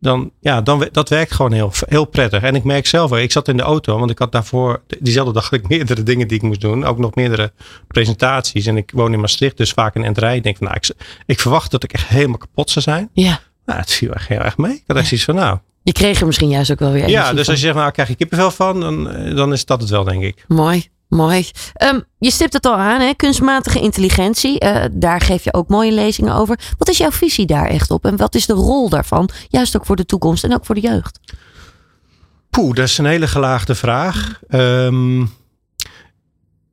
Dan, ja, dan, dat werkt gewoon heel, heel prettig. En ik merk zelf ik zat in de auto, want ik had daarvoor, diezelfde dag had ik [laughs] meerdere dingen die ik moest doen. Ook nog meerdere presentaties. En ik woon in Maastricht, dus vaak in Enterij. Ik denk van, nou, ik, ik verwacht dat ik echt helemaal kapot zou zijn. Ja. Nou, het viel echt heel erg mee. Ik had echt zoiets van, nou. Je kreeg er misschien juist ook wel weer Ja, dus van. als je zegt, nou, krijg je kippenvel van, dan, eh, dan is dat het wel, denk ik. Mooi, mooi. Ehm, je stipt het al aan, hè? kunstmatige intelligentie. Eh, daar geef je ook mooie lezingen over. Wat is jouw visie daar echt op? En wat is de rol daarvan? Juist ook voor de toekomst en ook voor de jeugd. Poeh, dat is een hele gelaagde vraag. Ehm,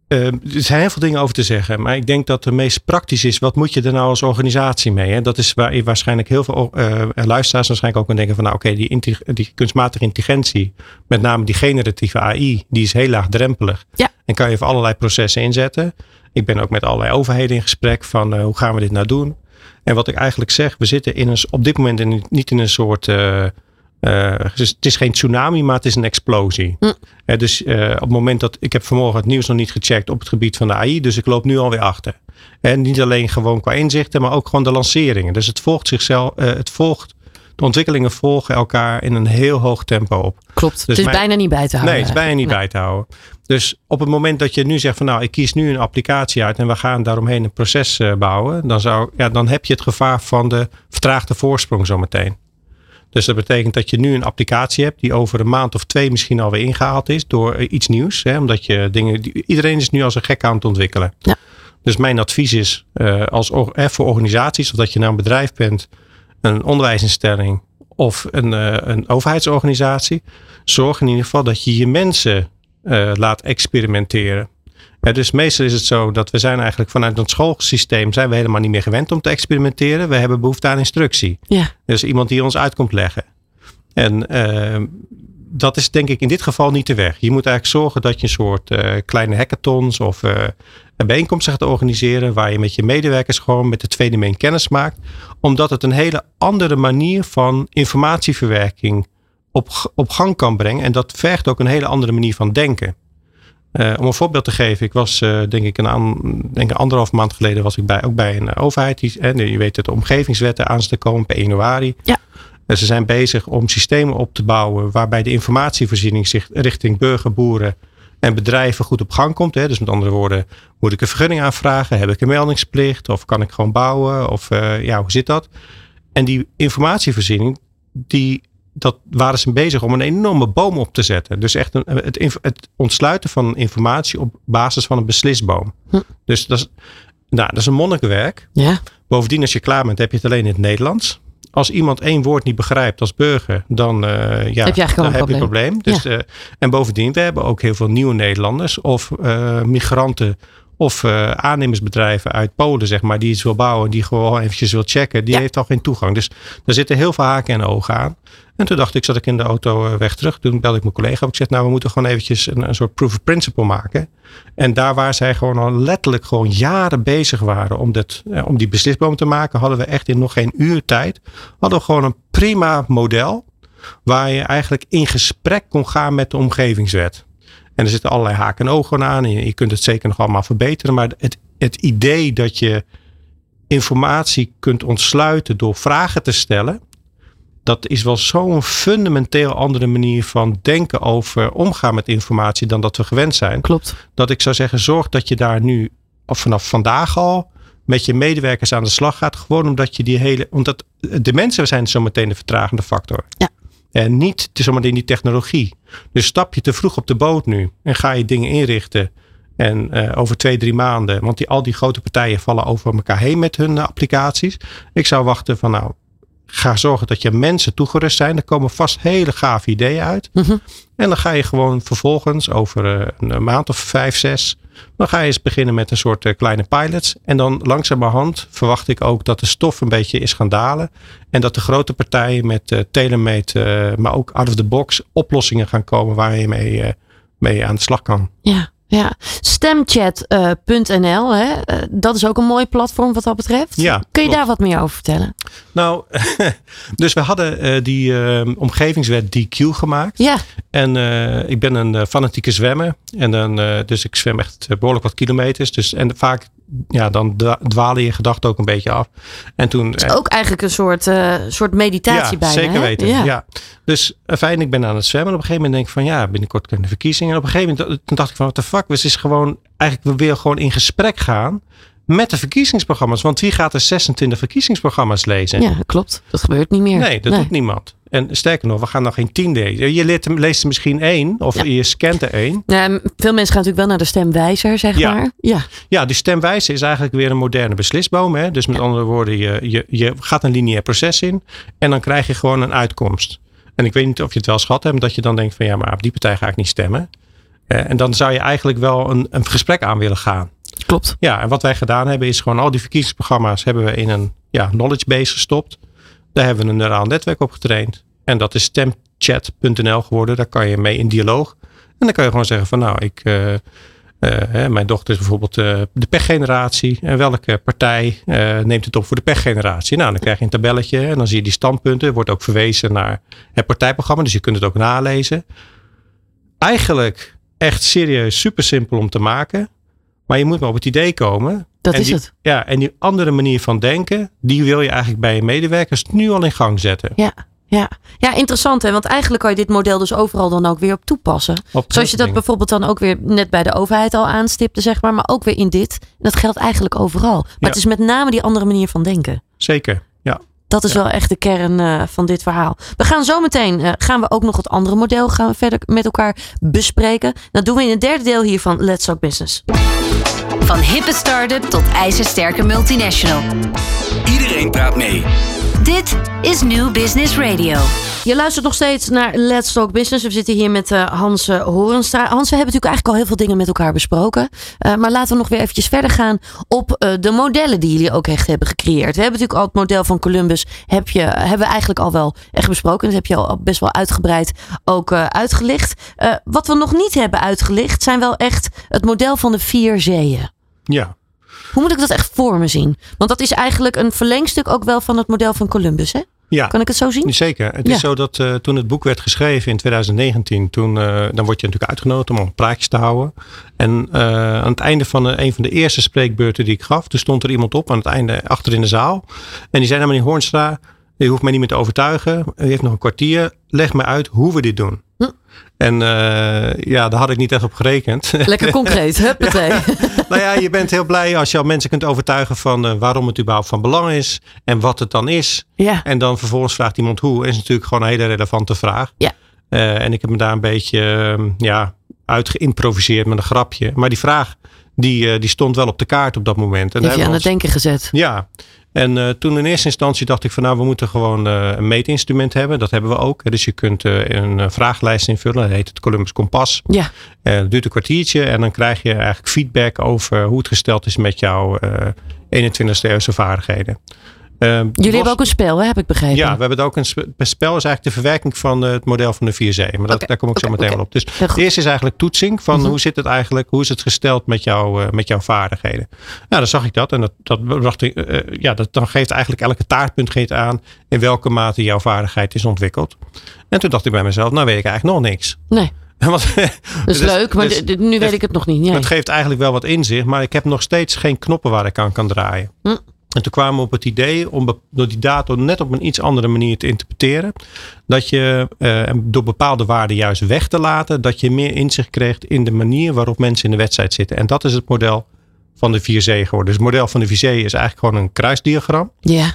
ehm, er zijn heel veel dingen over te zeggen. Maar ik denk dat de meest praktisch is. Wat moet je er nou als organisatie mee? Hè? Dat is waar je waarschijnlijk heel veel eh, luisteraars waarschijnlijk ook aan denken van. Nou oké, die, die kunstmatige intelligentie. Met name die generatieve AI. Die is heel laagdrempelig. Ja. En kan je voor allerlei processen inzetten. Ik ben ook met allerlei overheden in gesprek van uh, hoe gaan we dit nou doen. En wat ik eigenlijk zeg, we zitten in een, op dit moment in, niet in een soort uh, uh, het is geen tsunami, maar het is een explosie. Mm. Uh, dus uh, op het moment dat ik heb vanmorgen het nieuws nog niet gecheckt op het gebied van de AI, dus ik loop nu alweer achter. En niet alleen gewoon qua inzichten, maar ook gewoon de lanceringen. Dus het volgt zichzelf, het volgt, de ontwikkelingen volgen elkaar in een heel hoog tempo op. Klopt. Dus het is mijn, bijna niet bij te houden. Nee, het is bijna niet nee. bij te houden. Dus op het moment dat je nu zegt van nou, ik kies nu een applicatie uit en we gaan daaromheen een proces bouwen, dan, zou, ja, dan heb je het gevaar van de vertraagde voorsprong zometeen. Dus dat betekent dat je nu een applicatie hebt die over een maand of twee misschien alweer ingehaald is door iets nieuws. Hè, omdat je dingen, iedereen is nu als een gek aan het ontwikkelen. Ja. Dus mijn advies is uh, als, eh, voor organisaties, of dat je nou een bedrijf bent, een onderwijsinstelling of een, uh, een overheidsorganisatie, zorg in ieder geval dat je je mensen uh, laat experimenteren. Dus meestal is het zo dat we zijn eigenlijk vanuit het schoolsysteem zijn we helemaal niet meer gewend om te experimenteren. We hebben behoefte aan instructie. Ja. Dus iemand die ons uit komt leggen. En uh, dat is denk ik in dit geval niet de weg. Je moet eigenlijk zorgen dat je een soort uh, kleine hackathons of uh, bijeenkomsten gaat organiseren. Waar je met je medewerkers gewoon met de tweede meen kennis maakt. Omdat het een hele andere manier van informatieverwerking op, op gang kan brengen. En dat vergt ook een hele andere manier van denken. Uh, om een voorbeeld te geven, ik was uh, denk ik een, aan, denk anderhalf maand geleden was ik bij, ook bij een overheid. Die, en je weet dat de omgevingswetten aan te komen per januari. Ja. Uh, ze zijn bezig om systemen op te bouwen waarbij de informatievoorziening zich richting burger, boeren en bedrijven goed op gang komt. Hè. Dus met andere woorden, moet ik een vergunning aanvragen? Heb ik een meldingsplicht? Of kan ik gewoon bouwen? Of ja, hoe zit dat? En die informatievoorziening, die dat waren ze bezig om een enorme boom op te zetten. Dus echt een, het, het ontsluiten van informatie op basis van een beslisboom. Hm. Dus dat is, nou, dat is een monnikenwerk. Ja. Bovendien, als je klaar bent, heb je het alleen in het Nederlands. Als iemand één woord niet begrijpt als burger, dan, uh, ja, heb je, dan een heb probleem. je een probleem. Dus, Ja. uh, en bovendien, we hebben ook heel veel nieuwe Nederlanders of uh, migranten of uh, aannemersbedrijven uit Polen, zeg maar, die iets wil bouwen, die gewoon eventjes wil checken, die Ja. heeft al geen toegang. Dus daar zitten heel veel haken en ogen aan. En toen dacht ik, zat ik in de auto uh, weg terug. Toen belde ik mijn collega. Ik zeg, nou, we moeten gewoon eventjes een, een soort proof of principle maken. En daar waar zij gewoon al letterlijk gewoon jaren bezig waren om, dit, uh, om die beslisboom te maken, hadden we echt in nog geen uur tijd, hadden we gewoon een prima model waar je eigenlijk in gesprek kon gaan met de omgevingswet. En er zitten allerlei haken en ogen aan. En je, je kunt het zeker nog allemaal verbeteren. Maar het, het idee dat je informatie kunt ontsluiten door vragen te stellen. Dat is wel zo'n fundamenteel andere manier van denken over omgaan met informatie dan dat we gewend zijn. Klopt. Dat ik zou zeggen, zorg dat je daar nu of vanaf vandaag al met je medewerkers aan de slag gaat. Gewoon omdat je die hele. Omdat de mensen zijn zo meteen de vertragende factor. Ja. En niet zomaar in die technologie. Dus stap je te vroeg op de boot nu en ga je dingen inrichten. En uh, over twee, drie maanden, want die, al die grote partijen vallen over elkaar heen met hun uh, applicaties. Ik zou wachten van nou, ga zorgen dat je mensen toegerust zijn. Er komen vast hele gave ideeën uit. Mm -hmm. En dan ga je gewoon vervolgens over uh, een maand of vijf, zes. Dan ga je eens beginnen met een soort uh, kleine pilots. En dan langzamerhand verwacht ik ook dat de stof een beetje is gaan dalen. En dat de grote partijen met uh, maar ook out of the box oplossingen gaan komen waar je mee, mee aan de slag kan. Ja. Ja, stemchat.nl, uh, uh, dat is ook een mooi platform wat dat betreft. Ja, Kun je klopt. daar wat meer over vertellen? Nou, [laughs] dus we hadden uh, die omgevingswet DQ gemaakt. Ja. En ik ben een fanatieke zwemmer. En dan, dus ik zwem echt behoorlijk wat kilometers. Dus, en vaak ja, dan dwalen je gedachten ook een beetje af. En toen, het is ook eigenlijk een soort, uh, soort meditatie ja, bijna. Zeker hè? weten. Ja. ja. Dus fijn, ik ben aan het zwemmen. En op een gegeven moment denk ik van ja, binnenkort kunnen de verkiezingen. En op een gegeven moment toen dacht ik van wat de fuck. We is gewoon eigenlijk we weer gewoon in gesprek gaan met de verkiezingsprogramma's. Want wie gaat er 26 verkiezingsprogramma's lezen? Ja, klopt. Dat gebeurt niet meer. Nee, dat nee. doet niemand. En sterker nog, we gaan nog geen tien lezen. Je leest, leest er misschien één of ja. je scant er één. Ja, veel mensen gaan natuurlijk wel naar de stemwijzer, zeg ja. maar. Ja. ja, die stemwijzer is eigenlijk weer een moderne beslisboom. Hè? Dus met andere woorden, je, je, je gaat een lineair proces in en dan krijg je gewoon een uitkomst. En ik weet niet of je het wel schat hebt, dat je dan denkt van ja, maar op die partij ga ik niet stemmen. En dan zou je eigenlijk wel een, een gesprek aan willen gaan. Klopt. Ja, en wat wij gedaan hebben is gewoon al die verkiezingsprogramma's hebben we in een ja, knowledge base gestopt. Daar hebben we een neuraal netwerk op getraind. En dat is stemchat.nl geworden. Daar kan je mee in dialoog. En dan kan je gewoon zeggen van nou, ik, uh, Eh, hè, mijn dochter is bijvoorbeeld uh, de pechgeneratie. En welke partij neemt het op voor de pechgeneratie? Nou, dan krijg je een tabelletje en dan zie je die standpunten. Wordt ook verwezen naar het partijprogramma, dus je kunt het ook nalezen. Eigenlijk echt serieus super simpel om te maken. Maar je moet maar op het idee komen. Dat en is die, het. Ja, en die andere manier van denken, die wil je eigenlijk bij je medewerkers nu al in gang zetten. Ja. Ja. ja, interessant hè. Want eigenlijk kan je dit model dus overal dan ook weer op toepassen. Op Zoals je dat bijvoorbeeld dan ook weer net bij de overheid al aanstipte, zeg maar. Maar ook weer in dit. En dat geldt eigenlijk overal. Maar Ja. het is met name die andere manier van denken. Zeker, ja. Dat is wel echt de kern eh, van dit verhaal. We gaan zo meteen, eh, gaan we ook nog het andere model gaan we verder met elkaar bespreken. Dat doen we in het derde deel hier van Let's Talk Business. Van hippe start-up tot ijzersterke multinational. Iedereen praat mee. Dit is New Business Radio. Je luistert nog steeds naar Let's Talk Business. We zitten hier met eh, Hans eh, Horenstra. Hans, we hebben natuurlijk eigenlijk al heel veel dingen met elkaar besproken. Eh, maar laten we nog weer eventjes verder gaan op eh, de modellen die jullie ook echt hebben gecreëerd. We hebben natuurlijk al het model van Columbus. Heb je, hebben we eigenlijk al wel echt besproken. Dat heb je al best wel uitgebreid ook eh, uitgelicht. Eh, wat we nog niet hebben uitgelicht zijn wel echt het model van de vier zeeën. Ja, Hoe moet ik dat echt voor me zien? Want dat is eigenlijk een verlengstuk ook wel van het model van Columbus. Hè? ja. Kan ik het zo zien? Zeker. Het Ja. is zo dat eh, toen het boek werd geschreven in 2019, toen, eh, dan word je natuurlijk uitgenodigd om praatjes te houden. En eh, aan het einde van een van de eerste spreekbeurten die ik gaf, toen stond er iemand op aan het einde achter in de zaal. En die zei naar meneer Hoornstra, u hoeft mij niet meer te overtuigen. U heeft nog een kwartier. Leg me uit hoe we dit doen. Hm. En eh, ja, daar had ik niet echt op gerekend. [laughs] Lekker concreet. Huppatee. nou ja, je bent heel blij als je al mensen kunt overtuigen van eh, waarom het überhaupt van belang is en wat het dan is. Ja. En dan vervolgens vraagt iemand hoe. Is natuurlijk gewoon een hele relevante vraag. Ja. Eh, en ik heb me daar een beetje uh, ja, uitgeïmproviseerd met een grapje. Maar die vraag, die, die stond wel op de kaart op dat moment. En Heb je aan het denken gezet? Ja. En uh, toen in eerste instantie dacht ik van nou, we moeten gewoon uh, een meetinstrument hebben. Dat hebben we ook. Dus je kunt uh, een vragenlijst invullen. Dat heet het Columbus Kompas. Ja. dat duurt een kwartiertje. En dan krijg je eigenlijk feedback over hoe het gesteld is met jouw 21ste eeuwse vaardigheden. Uh, Jullie hebben ook een spel, hè, heb ik begrepen. Ja, we hebben ook een spel. is eigenlijk de verwerking van het model van de 4C. Maar dat, okay, daar kom ik okay, zo meteen okay. wel op. Dus het eerste is eigenlijk toetsing van mm-hmm. hoe zit het eigenlijk, hoe is het gesteld met, jou, uh, met jouw vaardigheden. Nou, dan zag ik dat en dat, dat bracht uh, ja, dat, dan geeft eigenlijk elke taartpunt geeft aan in welke mate jouw vaardigheid is ontwikkeld. En toen dacht ik bij mezelf, nou weet ik eigenlijk nog niks. Nee. [laughs] Want, dat is [laughs] dus, leuk, maar dus, nu weet ik het nog niet. Het geeft eigenlijk wel wat inzicht, maar ik heb nog steeds geen knoppen waar ik aan kan draaien. Hm. En toen kwamen we op het idee om door die data net op een iets andere manier te interpreteren. Dat je uh, door bepaalde waarden juist weg te laten, dat je meer inzicht kreeg in de manier waarop mensen in de wedstrijd zitten. En dat is het model van de 4C geworden. Dus het model van de 4C is eigenlijk gewoon een kruisdiagram. Ja.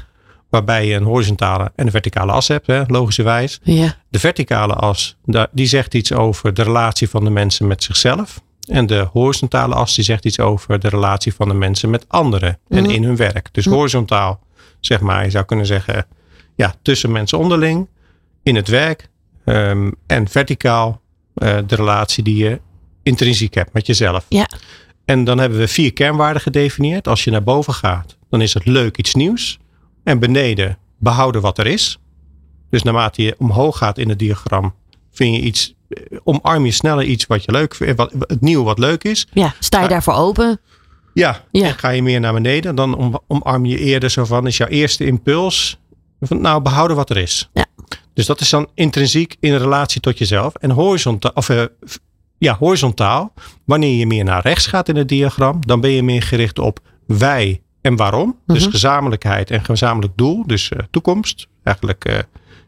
Waarbij je een horizontale en een verticale as hebt, hè, logischerwijs. Ja. De verticale as, die zegt iets over de relatie van de mensen met zichzelf. En de horizontale as die zegt iets over de relatie van de mensen met anderen en Mhm. in hun werk. Dus horizontaal, zeg maar, je zou kunnen zeggen, ja, tussen mensen onderling, in het werk. Um, en verticaal, uh, de relatie die je intrinsiek hebt met jezelf. Ja. En dan hebben we vier kernwaarden gedefinieerd. Als je naar boven gaat, dan is het leuk iets nieuws. En beneden, behouden wat er is. Dus naarmate je omhoog gaat in het diagram, vind je iets omarm je sneller iets wat je leuk vindt, wat, het nieuwe wat leuk is. Ja, sta je daarvoor open? Ja, ja. en ga je meer naar beneden, dan om, omarm je eerder zo van, is jouw eerste impuls, van nou behouden wat er is. Ja. Dus dat is dan intrinsiek in relatie tot jezelf. En horizontaal, of, uh, ja, horizontaal, wanneer je meer naar rechts gaat in het diagram, dan ben je meer gericht op wij en waarom. Mm -hmm. Dus gezamenlijkheid en gezamenlijk doel, dus uh, toekomst, eigenlijk uh,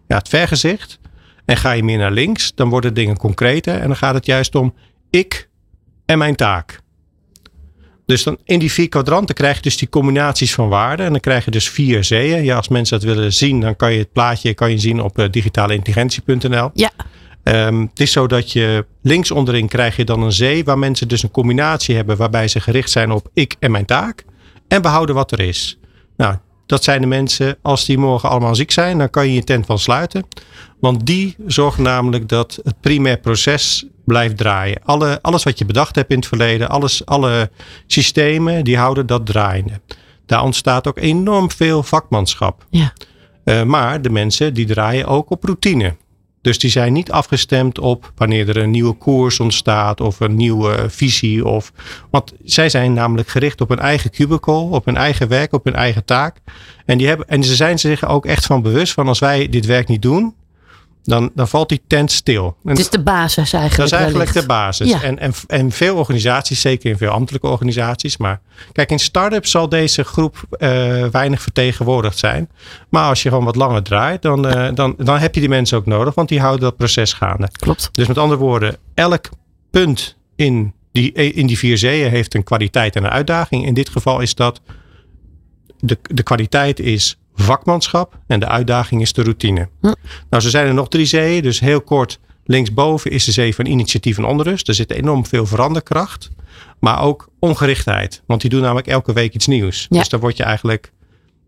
ja, het vergezicht. En ga je meer naar links, dan worden dingen concreter. En dan gaat het juist om ik en mijn taak. Dus dan in die vier kwadranten krijg je dus die combinaties van waarden. En dan krijg je dus vier zeeën. Ja, als mensen dat willen zien, dan kan je het plaatje kan je zien op uh, digitaleintelligentie.nl. Ja. Um, het is zo dat je links onderin krijg je dan een zee waar mensen dus een combinatie hebben waarbij ze gericht zijn op ik en mijn taak. En behouden wat er is. Nou, dat zijn de mensen, als die morgen allemaal ziek zijn, dan kan je je tent van sluiten. Want die zorgen namelijk dat het primair proces blijft draaien. Alle, alles wat je bedacht hebt in het verleden, alles, alle systemen, die houden dat draaiende. Daar ontstaat ook enorm veel vakmanschap. Ja. Uh, maar de mensen die draaien ook op routine. Dus die zijn niet afgestemd op wanneer er een nieuwe koers ontstaat of een nieuwe visie. Of, want zij zijn namelijk gericht op hun eigen cubicle, op hun eigen werk, op hun eigen taak. En, die hebben, en ze zijn zich ook echt van bewust van als wij dit werk niet doen, dan, dan valt die tent stil. het is de basis eigenlijk. Dat is eigenlijk wellicht. de basis. Ja. En, en, en veel organisaties, zeker in veel ambtelijke organisaties. Maar kijk, in start-ups zal deze groep eh, weinig vertegenwoordigd zijn. Maar als je gewoon wat langer draait, dan, eh, dan, dan heb je die mensen ook nodig. Want die houden dat proces gaande. Klopt. Dus met andere woorden, elk punt in die, in die vier zeeën heeft een kwaliteit en een uitdaging. In dit geval is dat de, de kwaliteit is vakmanschap en de uitdaging is de routine. Hm. Nou, zo zijn er nog drie zeeën. Dus heel kort, linksboven is de zee van initiatief en onrust. Er zit enorm veel veranderkracht. Maar ook ongerichtheid. Want die doen namelijk elke week iets nieuws. Ja. Dus daar word je eigenlijk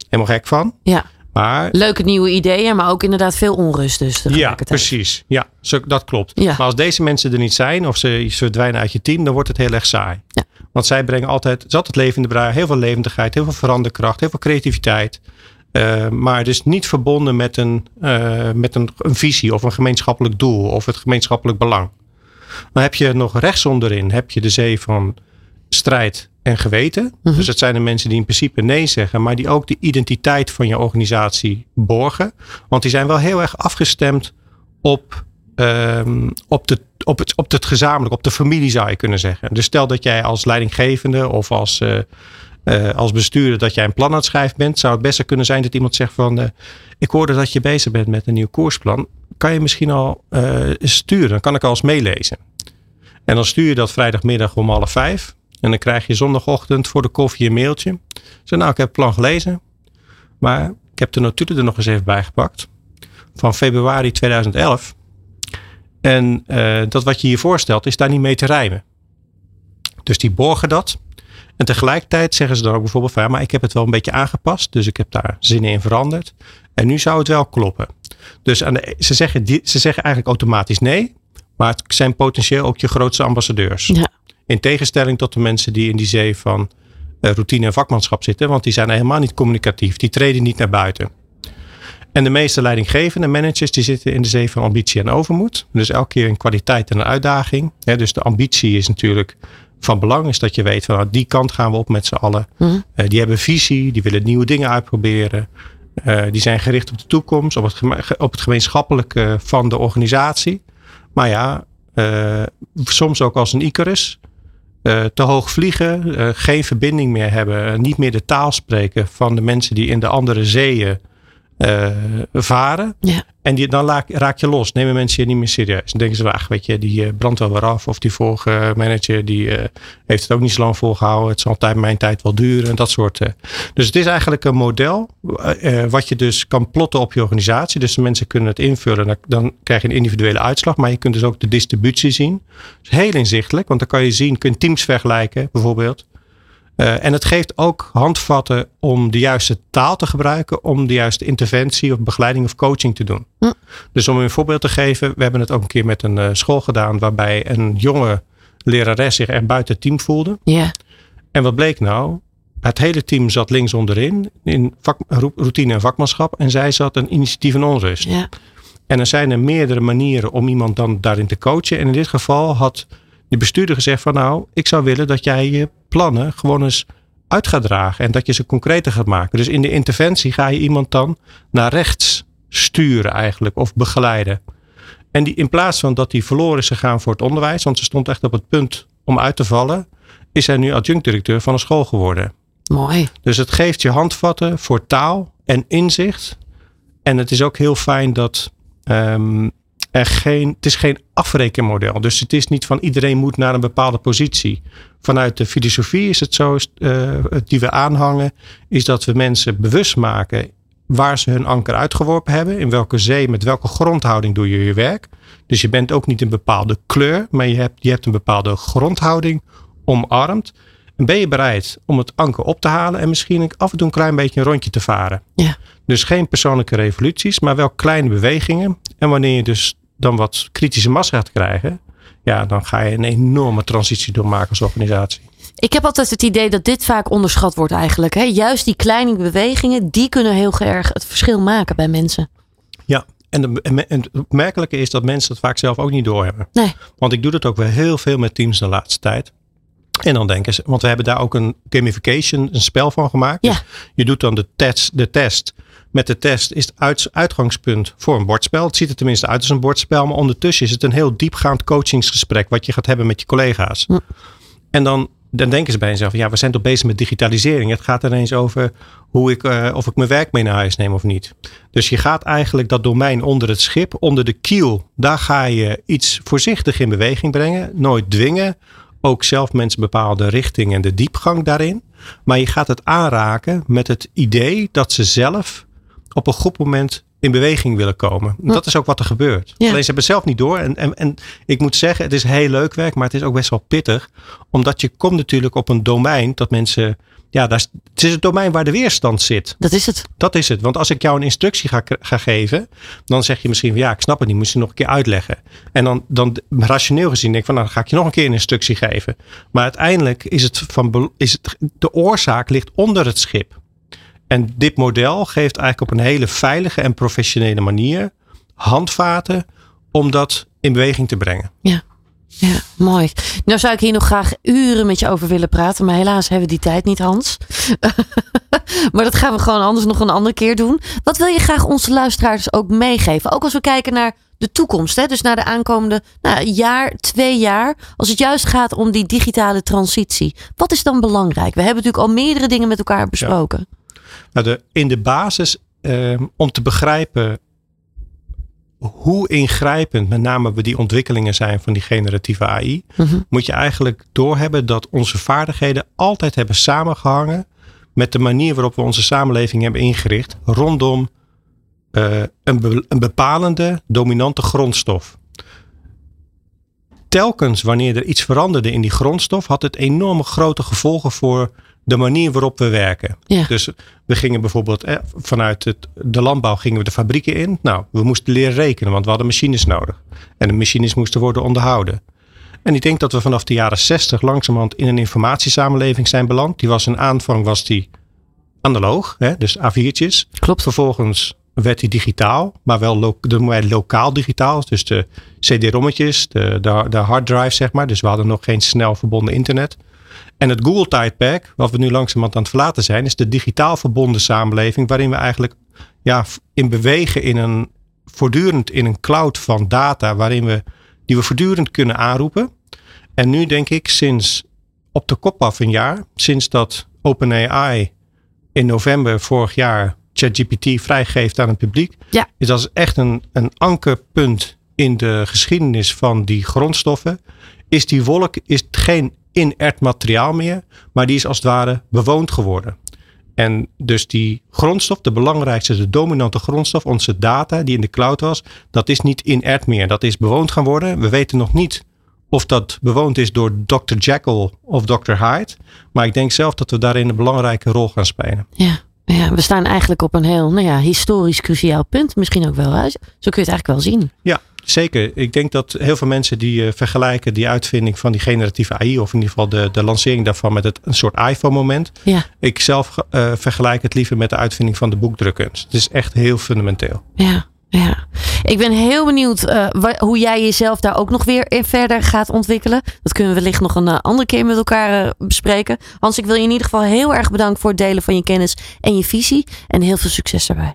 helemaal gek van. Ja. Maar Leuke nieuwe ideeën, maar ook inderdaad veel onrust dus ja, precies. Ja, zo, dat klopt. Ja. Maar als deze mensen er niet zijn of ze, ze verdwijnen uit je team, dan wordt het heel erg saai. Ja. Want zij brengen altijd, het is altijd levende brui, heel veel levendigheid, heel veel veranderkracht, heel veel creativiteit. Eh, maar dus niet verbonden met, een, eh, met een, een visie of een gemeenschappelijk doel of het gemeenschappelijk belang. Dan heb je nog rechts onderin heb je de zee van strijd en geweten. Mhm. Dus dat zijn de mensen die in principe nee zeggen, maar die ook de identiteit van je organisatie borgen. Want die zijn wel heel erg afgestemd op, ehm, op, de, op, het, op het gezamenlijk, op de familie zou je kunnen zeggen. Dus stel dat jij als leidinggevende of als, eh, eh, als bestuurder dat jij een plan aan het schrijven bent, zou het best kunnen zijn dat iemand zegt van eh, ik hoorde dat je bezig bent met een nieuw koersplan. Kan je misschien al eh, sturen? Dan kan ik al eens meelezen. En dan stuur je dat vrijdagmiddag om half vijf. En dan krijg je zondagochtend voor de koffie een mailtje. Zeg, nou, ik heb het plan gelezen. Maar ik heb de notulen er nog eens even bij gepakt. Van februari 2011. En dat wat je hier voorstelt is daar niet mee te rijmen. Dus die borgen dat. En tegelijkertijd zeggen ze dan ook bijvoorbeeld van ja, maar ik heb het wel een beetje aangepast. Dus ik heb daar zinnen in veranderd. En nu zou het wel kloppen. Dus aan de, ze, zeggen, ze zeggen eigenlijk automatisch nee. Maar het zijn potentieel ook je grootste ambassadeurs. Ja. In tegenstelling tot de mensen die in die zee van eh, routine en vakmanschap zitten. Want die zijn helemaal niet communicatief. Die treden niet naar buiten. En de meeste leidinggevende managers die zitten in de zee van ambitie en overmoed. Dus elke keer een kwaliteit en een uitdaging. Dus de ambitie is natuurlijk van belang. Is dat je weet van nou, die kant gaan we op met z'n allen. Mhm. Eh, die hebben visie. Die willen nieuwe dingen uitproberen. Eh, die zijn gericht op de toekomst. Op het, op het gemeenschappelijke van de organisatie. Maar ja, eh, soms ook als een Icarus. Te hoog vliegen, geen verbinding meer hebben, niet meer de taal spreken van de mensen die in de andere zeeën varen. Ja. En die, dan raak, je los, nemen mensen je niet meer serieus. Dan denken ze, ach, weet je, die eh, brandt wel weer af. Of die vorige manager, die eh, heeft het ook niet zo lang volgehouden. Het zal altijd mijn tijd wel duren en dat soort. eh. Dus het is eigenlijk een model wat je dus kan plotten op je organisatie. Dus de mensen kunnen het invullen. Dan, dan krijg je een individuele uitslag. Maar je kunt dus ook de distributie zien. Dat heel inzichtelijk, want dan kan je zien, kun je teams vergelijken bijvoorbeeld. Eh, en het geeft ook handvatten om de juiste taal te gebruiken, om de juiste interventie of begeleiding of coaching te doen. Hm. Dus om een voorbeeld te geven, we hebben het ook een keer met een eh, school gedaan waarbij een jonge lerares zich echt buiten het team voelde. Ja. En wat bleek nou? Het hele team zat links onderin in vak, ro- routine en vakmanschap en zij zat een initiatief en onrust. Ja. En er zijn er meerdere manieren om iemand dan daarin te coachen. En in dit geval had de bestuurder gezegd van nou, ik zou willen dat jij je plannen gewoon eens uit gaat dragen. En dat je ze concreter gaat maken. Dus in de interventie ga je iemand dan naar rechts sturen eigenlijk of begeleiden. En die, in plaats van dat die verloren is gegaan voor het onderwijs, want ze stond echt op het punt om uit te vallen, is hij nu adjunct-directeur van een school geworden. Mooi. Dus het geeft je handvatten voor taal en inzicht. En het is ook heel fijn dat ehm, er geen, het is geen afrekenmodel. Dus het is niet van iedereen moet naar een bepaalde positie. Vanuit de filosofie is het zo, eh, die we aanhangen, is dat we mensen bewust maken waar ze hun anker uitgeworpen hebben. In welke zee, met welke grondhouding doe je je werk. Dus je bent ook niet een bepaalde kleur, maar je hebt, je hebt een bepaalde grondhouding omarmd. En ben je bereid om het anker op te halen en misschien af en toe een klein beetje een rondje te varen? Ja. Dus geen persoonlijke revoluties, maar wel kleine bewegingen. En wanneer je dus dan wat kritische massa gaat krijgen, ja, dan ga je een enorme transitie doormaken als organisatie. Ik heb altijd het idee dat dit vaak onderschat wordt eigenlijk. Hè? Juist die kleine bewegingen, die kunnen heel erg het verschil maken bij mensen. Ja, en, het opmerkelijke is dat mensen dat vaak zelf ook niet doorhebben. Nee. Want ik doe dat ook wel heel veel met teams de laatste tijd. En dan denken ze, want we hebben daar ook een gamification, een spel van gemaakt. Ja. Dus je doet dan de test, de test. Met de test is het uit, uitgangspunt voor een bordspel. Het ziet er tenminste uit als een bordspel, maar ondertussen is het een heel diepgaand coachingsgesprek wat je gaat hebben met je collega's. En dan, dan denken ze bij zichzelf, ja, we zijn toch bezig met digitalisering. Het gaat ineens over hoe ik, eh, of ik mijn werk mee naar huis neem of niet. Dus je gaat eigenlijk dat domein onder het schip, onder de kiel, daar ga je iets voorzichtig in beweging brengen. Nooit dwingen. Ook zelf mensen bepalen de richting en de diepgang daarin. Maar je gaat het aanraken met het idee dat ze zelf op een goed moment in beweging willen komen. Dat is ook wat er gebeurt. Ja. Alleen ze hebben zelf niet door. En, en, en ik moet zeggen, het is heel leuk werk, maar het is ook best wel pittig. Omdat je komt natuurlijk op een domein dat mensen. Ja, daar, is- het is het domein waar de weerstand zit. Dat is het. Dat is het. Want als ik jou een instructie ga, ga geven, dan zeg je misschien van ja, ik snap het niet, moet je nog een keer uitleggen. En dan, dan rationeel gezien denk ik van nou, dan ga ik je nog een keer een instructie geven. Maar uiteindelijk is het van is het, de oorzaak ligt onder het schip. En dit model geeft eigenlijk op een hele veilige en professionele manier handvaten om dat in beweging te brengen. Ja, mooi. Nou zou ik hier nog graag uren met je over willen praten, maar helaas hebben we die tijd niet, Hans. [laughs] maar dat gaan we gewoon anders nog een andere keer doen. Wat wil je graag onze luisteraars ook meegeven? Ook als we kijken naar de toekomst, hè? dus naar de aankomende nou, jaar, twee jaar. Als het juist gaat om die digitale transitie. Wat is dan belangrijk? We hebben natuurlijk al meerdere dingen met elkaar besproken. Nou, de, in de basis, ehm, om te begrijpen hoe ingrijpend met name we die ontwikkelingen zijn van die generatieve AI, Mhm. moet je eigenlijk doorhebben dat onze vaardigheden altijd hebben samengehangen met de manier waarop we onze samenleving hebben ingericht rondom eh, een, be- een bepalende dominante grondstof. Telkens wanneer er iets veranderde in die grondstof, had het enorme grote gevolgen voor de manier waarop we werken. Ja. Dus we gingen bijvoorbeeld eh, vanuit het, de landbouw gingen we de fabrieken in. Nou, we moesten leren rekenen, want we hadden machines nodig. En de machines moesten worden onderhouden. En ik denk dat we vanaf de jaren 60 langzamerhand in een informatiesamenleving zijn beland. Die was in aanvang was die analoog, hè, dus A4'tjes. Klopt. Vervolgens werd die digitaal, maar wel lo lokaal digitaal. Dus de CD-rommetjes, de, de, de harddrive zeg maar. Dus we hadden nog geen snel verbonden internet. En het Google-tijdperk, wat we nu langzamerhand aan het verlaten zijn, is de digitaal verbonden samenleving, waarin we eigenlijk ja, in bewegen in een voortdurend in een cloud van data, waarin we die we voortdurend kunnen aanroepen. En nu denk ik sinds op de kop af een jaar, sinds dat OpenAI in november vorig jaar ChatGPT vrijgeeft aan het publiek, Ja. is dat echt een, een ankerpunt in de geschiedenis van die grondstoffen. Is die wolk is geen inert materiaal meer, maar die is als het ware bewoond geworden. En dus die grondstof, de belangrijkste, de dominante grondstof, onze data die in de cloud was, dat is niet inert meer. Dat is bewoond gaan worden. We weten nog niet of dat bewoond is door Dr. Jekyll of Dr. Hyde. Maar ik denk zelf dat we daarin een belangrijke rol gaan spelen. Ja. Ja, we staan eigenlijk op een heel nou ja, historisch cruciaal punt. Misschien ook wel. Zo kun je het eigenlijk wel zien. Ja, zeker. Ik denk dat heel veel mensen die eh, vergelijken die uitvinding van die generatieve AI, of in ieder geval de, de lancering daarvan met het, een soort iPhone-moment. Ja, Ik zelf eh, vergelijk het liever met de uitvinding van de boekdrukkunst. Het is echt heel fundamenteel. ja, ja. Ik ben heel benieuwd eh, hoe jij jezelf daar ook nog weer in verder gaat ontwikkelen. Dat kunnen we wellicht nog een andere keer met elkaar bespreken. Hans, ik wil je in ieder geval heel erg bedanken voor het delen van je kennis en je visie. En heel veel succes daarbij.